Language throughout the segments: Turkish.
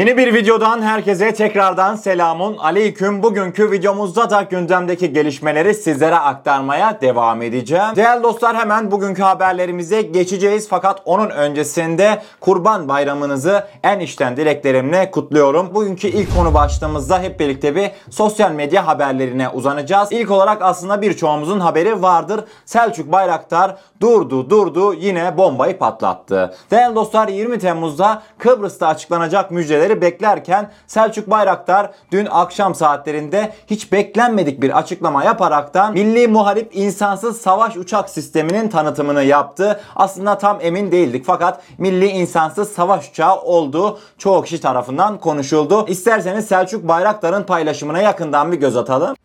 Yeni bir videodan herkese tekrardan selamun aleyküm. Bugünkü videomuzda da gündemdeki gelişmeleri sizlere aktarmaya devam edeceğim. Değerli dostlar hemen bugünkü haberlerimize geçeceğiz. Fakat onun öncesinde Kurban Bayramınızı en içten dileklerimle kutluyorum. Bugünkü ilk konu başlığımızda hep birlikte bir sosyal medya haberlerine uzanacağız. İlk olarak aslında birçoğumuzun haberi vardır. Selçuk Bayraktar durdu durdu yine bombayı patlattı. Değerli dostlar 20 Temmuz'da Kıbrıs'ta açıklanacak müjdeleri beklerken Selçuk Bayraktar dün akşam saatlerinde hiç beklenmedik bir açıklama yaparaktan Milli Muharip İnsansız Savaş Uçak Sistemi'nin tanıtımını yaptı. Aslında tam emin değildik fakat Milli İnsansız Savaş Uçağı olduğu çoğu kişi tarafından konuşuldu. İsterseniz Selçuk Bayraktar'ın paylaşımına yakından bir göz atalım.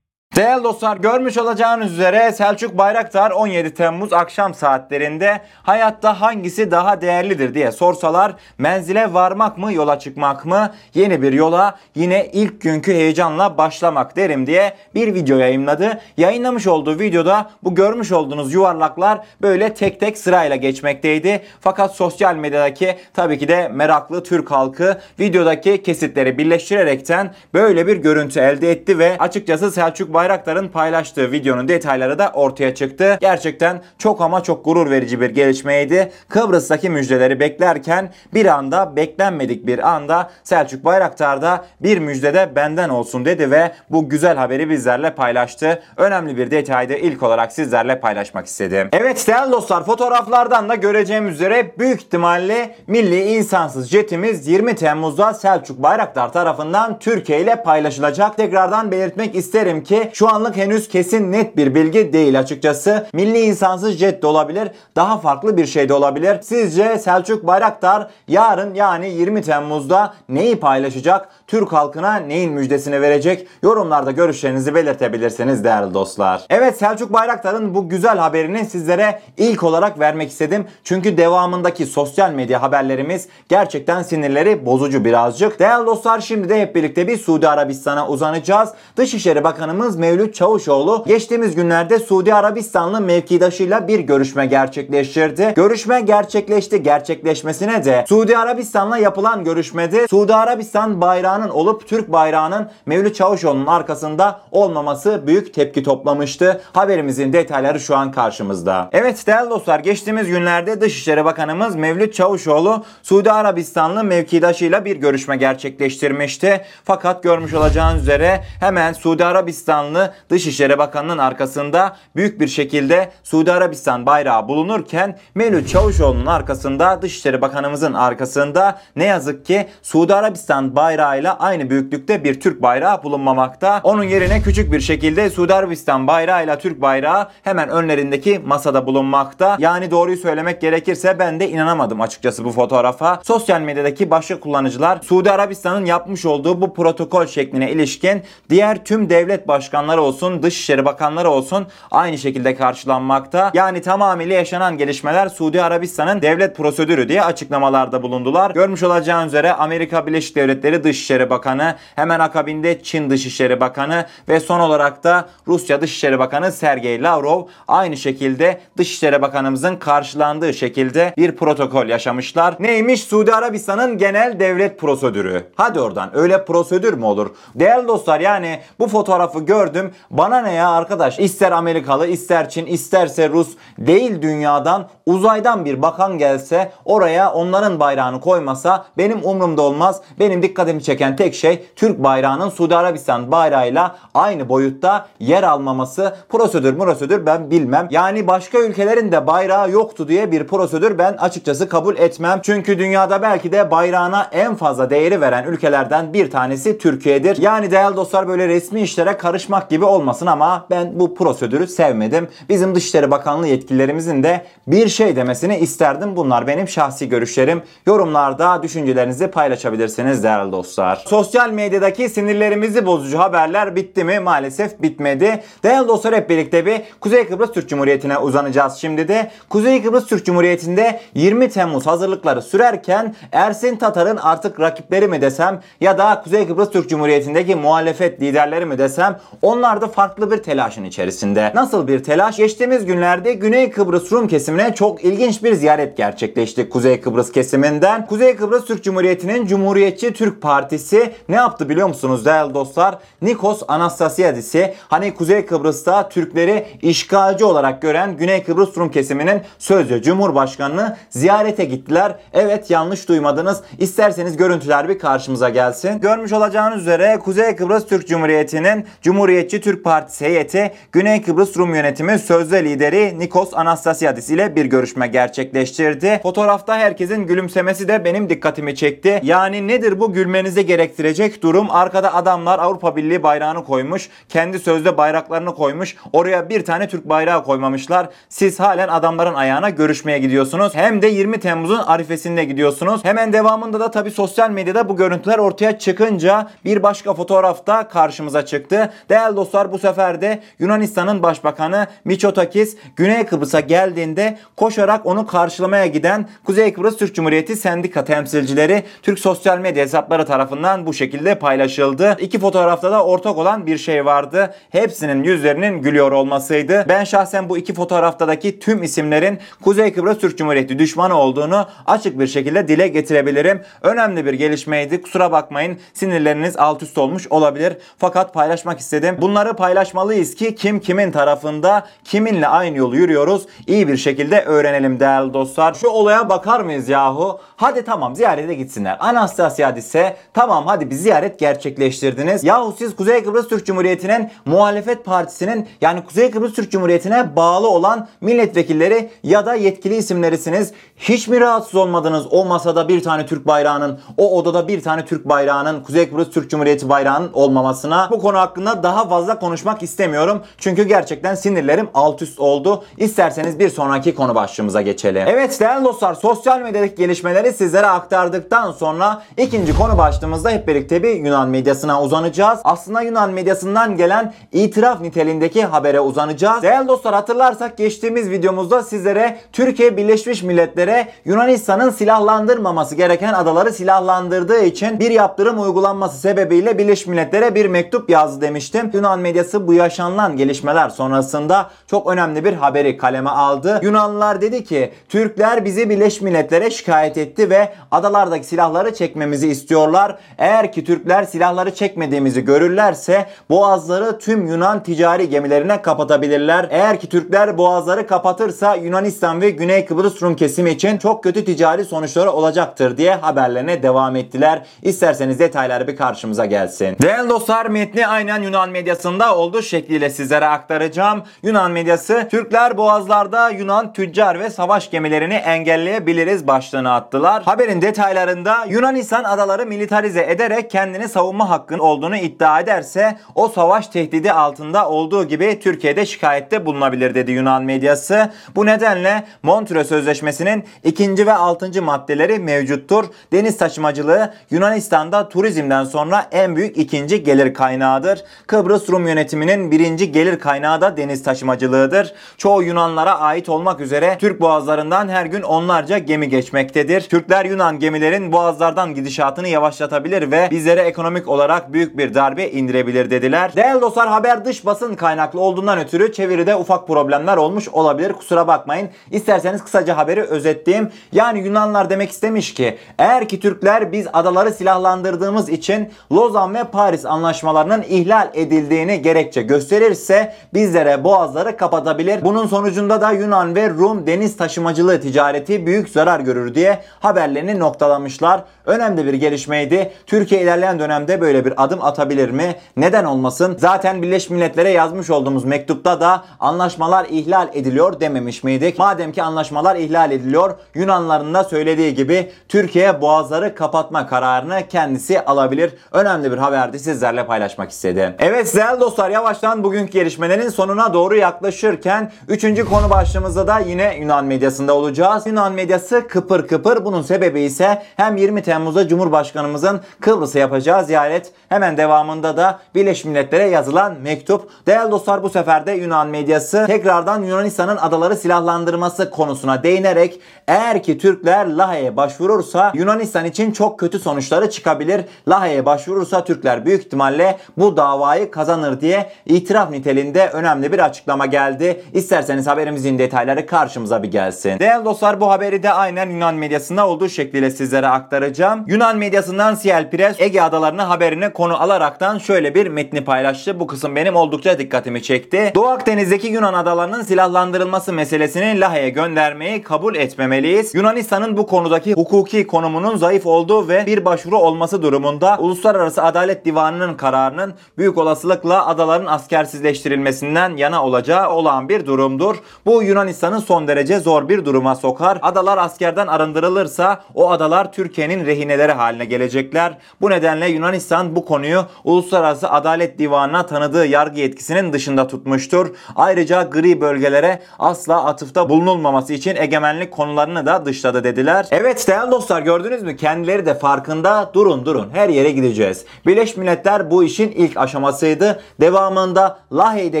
Değerli dostlar görmüş olacağınız üzere Selçuk Bayraktar 17 Temmuz akşam saatlerinde hayatta hangisi daha değerlidir diye sorsalar menzile varmak mı yola çıkmak mı yeni bir yola yine ilk günkü heyecanla başlamak derim diye bir video yayınladı. Yayınlamış olduğu videoda bu görmüş olduğunuz yuvarlaklar böyle tek tek sırayla geçmekteydi. Fakat sosyal medyadaki tabii ki de meraklı Türk halkı videodaki kesitleri birleştirerekten böyle bir görüntü elde etti ve açıkçası Selçuk Bayraktar Bayraktar'ın paylaştığı videonun detayları da ortaya çıktı. Gerçekten çok ama çok gurur verici bir gelişmeydi. Kıbrıs'taki müjdeleri beklerken bir anda beklenmedik bir anda Selçuk Bayraktar da bir müjdede benden olsun dedi ve bu güzel haberi bizlerle paylaştı. Önemli bir detaydı ilk olarak sizlerle paylaşmak istedim. Evet değerli dostlar fotoğraflardan da göreceğim üzere büyük ihtimalle milli insansız jetimiz 20 Temmuz'da Selçuk Bayraktar tarafından Türkiye ile paylaşılacak. Tekrardan belirtmek isterim ki şu anlık henüz kesin net bir bilgi değil açıkçası. Milli insansız jet de olabilir. Daha farklı bir şey de olabilir. Sizce Selçuk Bayraktar yarın yani 20 Temmuz'da neyi paylaşacak? Türk halkına neyin müjdesini verecek? Yorumlarda görüşlerinizi belirtebilirsiniz değerli dostlar. Evet Selçuk Bayraktar'ın bu güzel haberini sizlere ilk olarak vermek istedim. Çünkü devamındaki sosyal medya haberlerimiz gerçekten sinirleri bozucu birazcık. Değerli dostlar şimdi de hep birlikte bir Suudi Arabistan'a uzanacağız. Dışişleri Bakanımız Mevlüt Çavuşoğlu geçtiğimiz günlerde Suudi Arabistanlı mevkidaşıyla bir görüşme gerçekleştirdi. Görüşme gerçekleşti. Gerçekleşmesine de Suudi Arabistan'la yapılan görüşmede Suudi Arabistan bayrağının olup Türk bayrağının Mevlüt Çavuşoğlu'nun arkasında olmaması büyük tepki toplamıştı. Haberimizin detayları şu an karşımızda. Evet değerli dostlar geçtiğimiz günlerde Dışişleri Bakanımız Mevlüt Çavuşoğlu Suudi Arabistanlı mevkidaşıyla bir görüşme gerçekleştirmişti. Fakat görmüş olacağınız üzere hemen Suudi Arabistanlı Dışişleri Bakanı'nın arkasında büyük bir şekilde Suudi Arabistan bayrağı bulunurken Mevlüt Çavuşoğlu'nun arkasında Dışişleri Bakanımızın arkasında ne yazık ki Suudi Arabistan bayrağıyla aynı büyüklükte bir Türk bayrağı bulunmamakta. Onun yerine küçük bir şekilde Suudi Arabistan bayrağıyla Türk bayrağı hemen önlerindeki masada bulunmakta. Yani doğruyu söylemek gerekirse ben de inanamadım açıkçası bu fotoğrafa. Sosyal medyadaki başka kullanıcılar Suudi Arabistan'ın yapmış olduğu bu protokol şekline ilişkin diğer tüm devlet başkanları olsun, dışişleri bakanları olsun aynı şekilde karşılanmakta. Yani tamamıyla yaşanan gelişmeler Suudi Arabistan'ın devlet prosedürü diye açıklamalarda bulundular. Görmüş olacağınız üzere Amerika Birleşik Devletleri Dışişleri Bakanı, hemen akabinde Çin Dışişleri Bakanı ve son olarak da Rusya Dışişleri Bakanı Sergey Lavrov aynı şekilde Dışişleri Bakanımızın karşılandığı şekilde bir protokol yaşamışlar. Neymiş? Suudi Arabistan'ın genel devlet prosedürü. Hadi oradan öyle prosedür mü olur? Değerli dostlar yani bu fotoğrafı gördüm. Bana ne ya arkadaş? İster Amerikalı, ister Çin, isterse Rus değil dünyadan uzaydan bir bakan gelse oraya onların bayrağını koymasa benim umurumda olmaz. Benim dikkatimi çeken tek şey Türk bayrağının Suudi Arabistan bayrağıyla aynı boyutta yer almaması. Prosedür prosedür ben bilmem. Yani başka ülkelerin de bayrağı yoktu diye bir prosedür ben açıkçası kabul etmem. Çünkü dünyada belki de bayrağına en fazla değeri veren ülkelerden bir tanesi Türkiye'dir. Yani değerli dostlar böyle resmi işlere karışmak gibi olmasın ama ben bu prosedürü sevmedim. Bizim Dışişleri Bakanlığı yetkililerimizin de bir şey demesini isterdim. Bunlar benim şahsi görüşlerim. Yorumlarda düşüncelerinizi paylaşabilirsiniz değerli dostlar. Sosyal medyadaki sinirlerimizi bozucu haberler bitti mi? Maalesef bitmedi. Değerli dostlar hep birlikte bir Kuzey Kıbrıs Türk Cumhuriyeti'ne uzanacağız şimdi de. Kuzey Kıbrıs Türk Cumhuriyeti'nde 20 Temmuz hazırlıkları sürerken Ersin Tatar'ın artık rakipleri mi desem ya da Kuzey Kıbrıs Türk Cumhuriyeti'ndeki muhalefet liderleri mi desem onlar da farklı bir telaşın içerisinde. Nasıl bir telaş? Geçtiğimiz günlerde Güney Kıbrıs Rum kesimine çok ilginç bir ziyaret gerçekleşti Kuzey Kıbrıs kesiminden. Kuzey Kıbrıs Türk Cumhuriyeti'nin Cumhuriyetçi Türk Partisi ne yaptı biliyor musunuz değerli dostlar? Nikos Anastasiadis'i hani Kuzey Kıbrıs'ta Türkleri işgalci olarak gören Güney Kıbrıs Rum kesiminin sözcü Cumhurbaşkanını ziyarete gittiler. Evet yanlış duymadınız. İsterseniz görüntüler bir karşımıza gelsin. Görmüş olacağınız üzere Kuzey Kıbrıs Türk Cumhuriyeti'nin Cumhuriyetçi Türk Partisi heyeti Güney Kıbrıs Rum yönetimi sözde lideri Nikos Anastasiadis ile bir görüşme gerçekleştirdi. Fotoğrafta herkesin gülümsemesi de benim dikkatimi çekti. Yani nedir bu gülmenizi gerektirecek durum? Arkada adamlar Avrupa Birliği bayrağını koymuş. Kendi sözde bayraklarını koymuş. Oraya bir tane Türk bayrağı koymamışlar. Siz halen adamların ayağına görüşmeye gidiyorsunuz. Hem de 20 Temmuz'un arifesinde gidiyorsunuz. Hemen devamında da tabi sosyal medyada bu görüntüler ortaya çıkınca bir başka fotoğrafta karşımıza çıktı. Değerli dostlar bu sefer de Yunanistan'ın başbakanı Mitsotakis Güney Kıbrıs'a geldiğinde koşarak onu karşılamaya giden Kuzey Kıbrıs Türk Cumhuriyeti sendika temsilcileri Türk sosyal medya hesapları tarafından bu şekilde paylaşıldı. İki fotoğrafta da ortak olan bir şey vardı. Hepsinin yüzlerinin gülüyor olmasıydı. Ben şahsen bu iki fotoğraftaki tüm isimlerin Kuzey Kıbrıs Türk Cumhuriyeti düşmanı olduğunu açık bir şekilde dile getirebilirim. Önemli bir gelişmeydi. Kusura bakmayın sinirleriniz alt üst olmuş olabilir. Fakat paylaşmak istedim. Bunları paylaşmalıyız ki kim kimin tarafında, kiminle aynı yolu yürüyoruz iyi bir şekilde öğrenelim değerli dostlar. Şu olaya bakar mıyız yahu? Hadi tamam ziyarete gitsinler. Anastasiadis'e tamam hadi bir ziyaret gerçekleştirdiniz. Yahu siz Kuzey Kıbrıs Türk Cumhuriyeti'nin muhalefet partisinin yani Kuzey Kıbrıs Türk Cumhuriyeti'ne bağlı olan milletvekilleri ya da yetkili isimlerisiniz. Hiç mi rahatsız olmadınız o masada bir tane Türk bayrağının, o odada bir tane Türk bayrağının, Kuzey Kıbrıs Türk Cumhuriyeti bayrağının olmamasına? Bu konu hakkında daha fazla konuşmak istemiyorum. Çünkü gerçekten sinirlerim alt üst oldu. İsterseniz bir sonraki konu başlığımıza geçelim. Evet değerli dostlar sosyal medyadaki gelişmeleri sizlere aktardıktan sonra ikinci konu başlığımızda hep birlikte bir Yunan medyasına uzanacağız. Aslında Yunan medyasından gelen itiraf niteliğindeki habere uzanacağız. Değerli dostlar hatırlarsak geçtiğimiz videomuzda sizlere Türkiye Birleşmiş Milletler'e Yunanistan'ın silahlandırmaması gereken adaları silahlandırdığı için bir yaptırım uygulanması sebebiyle Birleşmiş Milletler'e bir mektup yazdı demiştim. Yunan medyası bu yaşanılan gelişmeler sonrasında çok önemli bir haberi kaleme aldı. Yunanlılar dedi ki Türkler bizi Birleşmiş Milletler'e şikayet etti ve adalardaki silahları çekmemizi istiyorlar. Eğer ki Türkler silahları çekmediğimizi görürlerse boğazları tüm Yunan ticari gemilerine kapatabilirler. Eğer ki Türkler boğazları kapatırsa Yunanistan ve Güney Kıbrıs Rum kesimi için çok kötü ticari sonuçları olacaktır diye haberlerine devam ettiler. İsterseniz detayları bir karşımıza gelsin. Değerli dostlar metni aynen Yunan medyasında olduğu şekliyle sizlere aktaracağım. Yunan medyası Türkler boğazlarda Yunan tüccar ve savaş gemilerini engelleyebiliriz başlığını attılar. Haberin detaylarında Yunanistan adaları militarize ederek kendini savunma hakkının olduğunu iddia ederse o savaş tehdidi altında olduğu gibi Türkiye'de şikayette bulunabilir dedi Yunan medyası. Bu nedenle Montreux Sözleşmesi'nin ikinci ve altıncı maddeleri mevcuttur. Deniz taşımacılığı Yunanistan'da turizmden sonra en büyük ikinci gelir kaynağıdır. Kıbrıs Rum yönetiminin birinci gelir kaynağı da deniz taşımacılığıdır. Çoğu Yunanlara ait olmak üzere Türk boğazlarından her gün onlarca gemi geçmektedir. Türkler Yunan gemilerin boğazlardan gidişatını yavaşlatabilir ve bizlere ekonomik olarak büyük bir darbe indirebilir dediler. Değerli dostlar haber dış basın kaynaklı olduğundan ötürü çeviride ufak problemler olmuş olabilir. Kusura bakmayın. İsterseniz kısaca haberi özetleyeyim. Yani Yunanlar demek istemiş ki eğer ki Türkler biz adaları silahlandırdığımız için Lozan ve Paris anlaşmalarının ihlal edildiğini gerekçe gösterirse bizlere boğazları kapatabilir. Bunun sonucunda da Yunan ve Rum deniz taşımacılığı ticareti büyük zarar görür diye haberlerini noktalamışlar. Önemli bir gelişmeydi. Türkiye ilerleyen dönemde böyle bir adım atabilir mi? Neden olmasın? Zaten Birleşmiş Milletler'e yazmış olduğumuz mektupta da anlaşmalar ihlal ediliyor dememiş miydik? Madem ki anlaşmalar ihlal ediliyor, Yunanların da söylediği gibi Türkiye boğazları kapatma kararını kendisi alabilir. Önemli bir haberdi sizlerle paylaşmak istedim. Evet değerli dostlar yavaştan bugünkü gelişmelerin sonuna doğru yaklaşırken 3. konu başlığımızda da yine Yunan medyasında olacağız. Yunan medyası kıpır kıpır. Bunun sebebi ise hem 20 Temmuz'da Cumhurbaşkanımızın Kıbrıs'a yapacağı ziyaret hemen devamında da Birleşmiş Milletler'e yazılan mektup. Değerli dostlar bu sefer de Yunan medyası tekrardan Yunanistan'ın adaları silahlandırması konusuna değinerek eğer ki Türkler Lahey'e başvurursa Yunanistan için çok kötü sonuçları çıkabilir. Lahey'e başvurursa Türkler büyük ihtimalle bu davayı kazanır diye itiraf niteliğinde önemli bir açıklama geldi. İsterseniz haberimizin detayları karşımıza bir gelsin. Değerli dostlar bu haberi de aynen Yunan medyasında olduğu şekliyle sizlere aktaracağım. Yunan medyasından Ciel Press Ege adalarını haberine konu alaraktan şöyle bir metni paylaştı. Bu kısım benim oldukça dikkatimi çekti. Doğu Akdeniz'deki Yunan adalarının silahlandırılması meselesini Lahey'e göndermeyi kabul etmemeliyiz. Yunanistan'ın bu konudaki hukuki konumunun zayıf olduğu ve bir başvuru olması durumunda Uluslararası Adalet Divanı'nın kararının büyük olasılıkla adaların askersizleştirilmesinden yana olacağı olağan bir durumdur. Bu Yunanistan'ı son derece zor bir duruma sokar. Adalar askerden arındırılırsa o adalar Türkiye'nin rehineleri haline gelecekler. Bu nedenle Yunanistan bu konuyu Uluslararası Adalet Divanı'na tanıdığı yargı yetkisinin dışında tutmuştur. Ayrıca gri bölgelere asla atıfta bulunulmaması için egemenlik konularını da dışladı dediler. Evet değerli dostlar gördünüz mü? Kendileri de farkında. Durun durun her yere gideceğiz. Birleşmiş Milletler bu işin ilk aşamasıydı. Devamında Lahey'de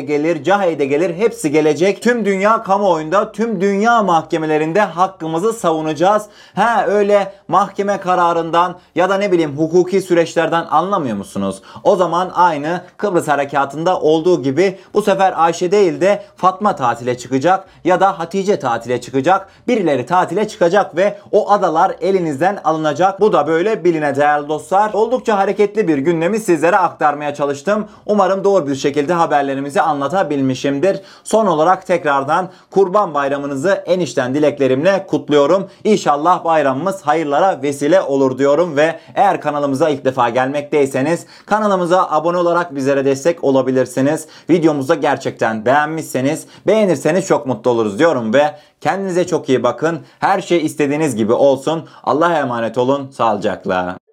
gelir, Cahey'de gelir hepsi gelecek. Tüm dünya kamuoyunda, tüm dünya mahkemelerinde hakkımızı savunacağız. Ha öyle mahkeme kararından ya da ne bileyim hukuki süreçlerden anlamıyor musunuz? O zaman aynı Kıbrıs harekatında olduğu gibi bu sefer Ayşe değil de Fatma tatile çıkacak ya da Hatice tatile çıkacak. Birileri tatile çıkacak ve o adalar elinizden alınacak. Bu da böyle biline değerli dostlar. Oldukça hareketli bir gündemi sizlere aktarmaya çalıştım. Umarım doğru bir şekilde haberlerimizi anlatabilmişimdir. Son olarak tekrardan Kurban Bayramınızı enişten dileklerimle kutluyorum. İnşallah bayramımız hayırlara vesile olur diyorum ve eğer kanalımıza ilk defa gelmekteyseniz kanalımıza abone olarak bizlere destek olabilirsiniz. Videomuzu gerçekten beğenmişseniz beğenirseniz çok mutlu oluruz diyorum ve kendinize çok iyi bakın. Her şey istediğiniz gibi olsun. Allah'a emanet olun. Sağlıcakla.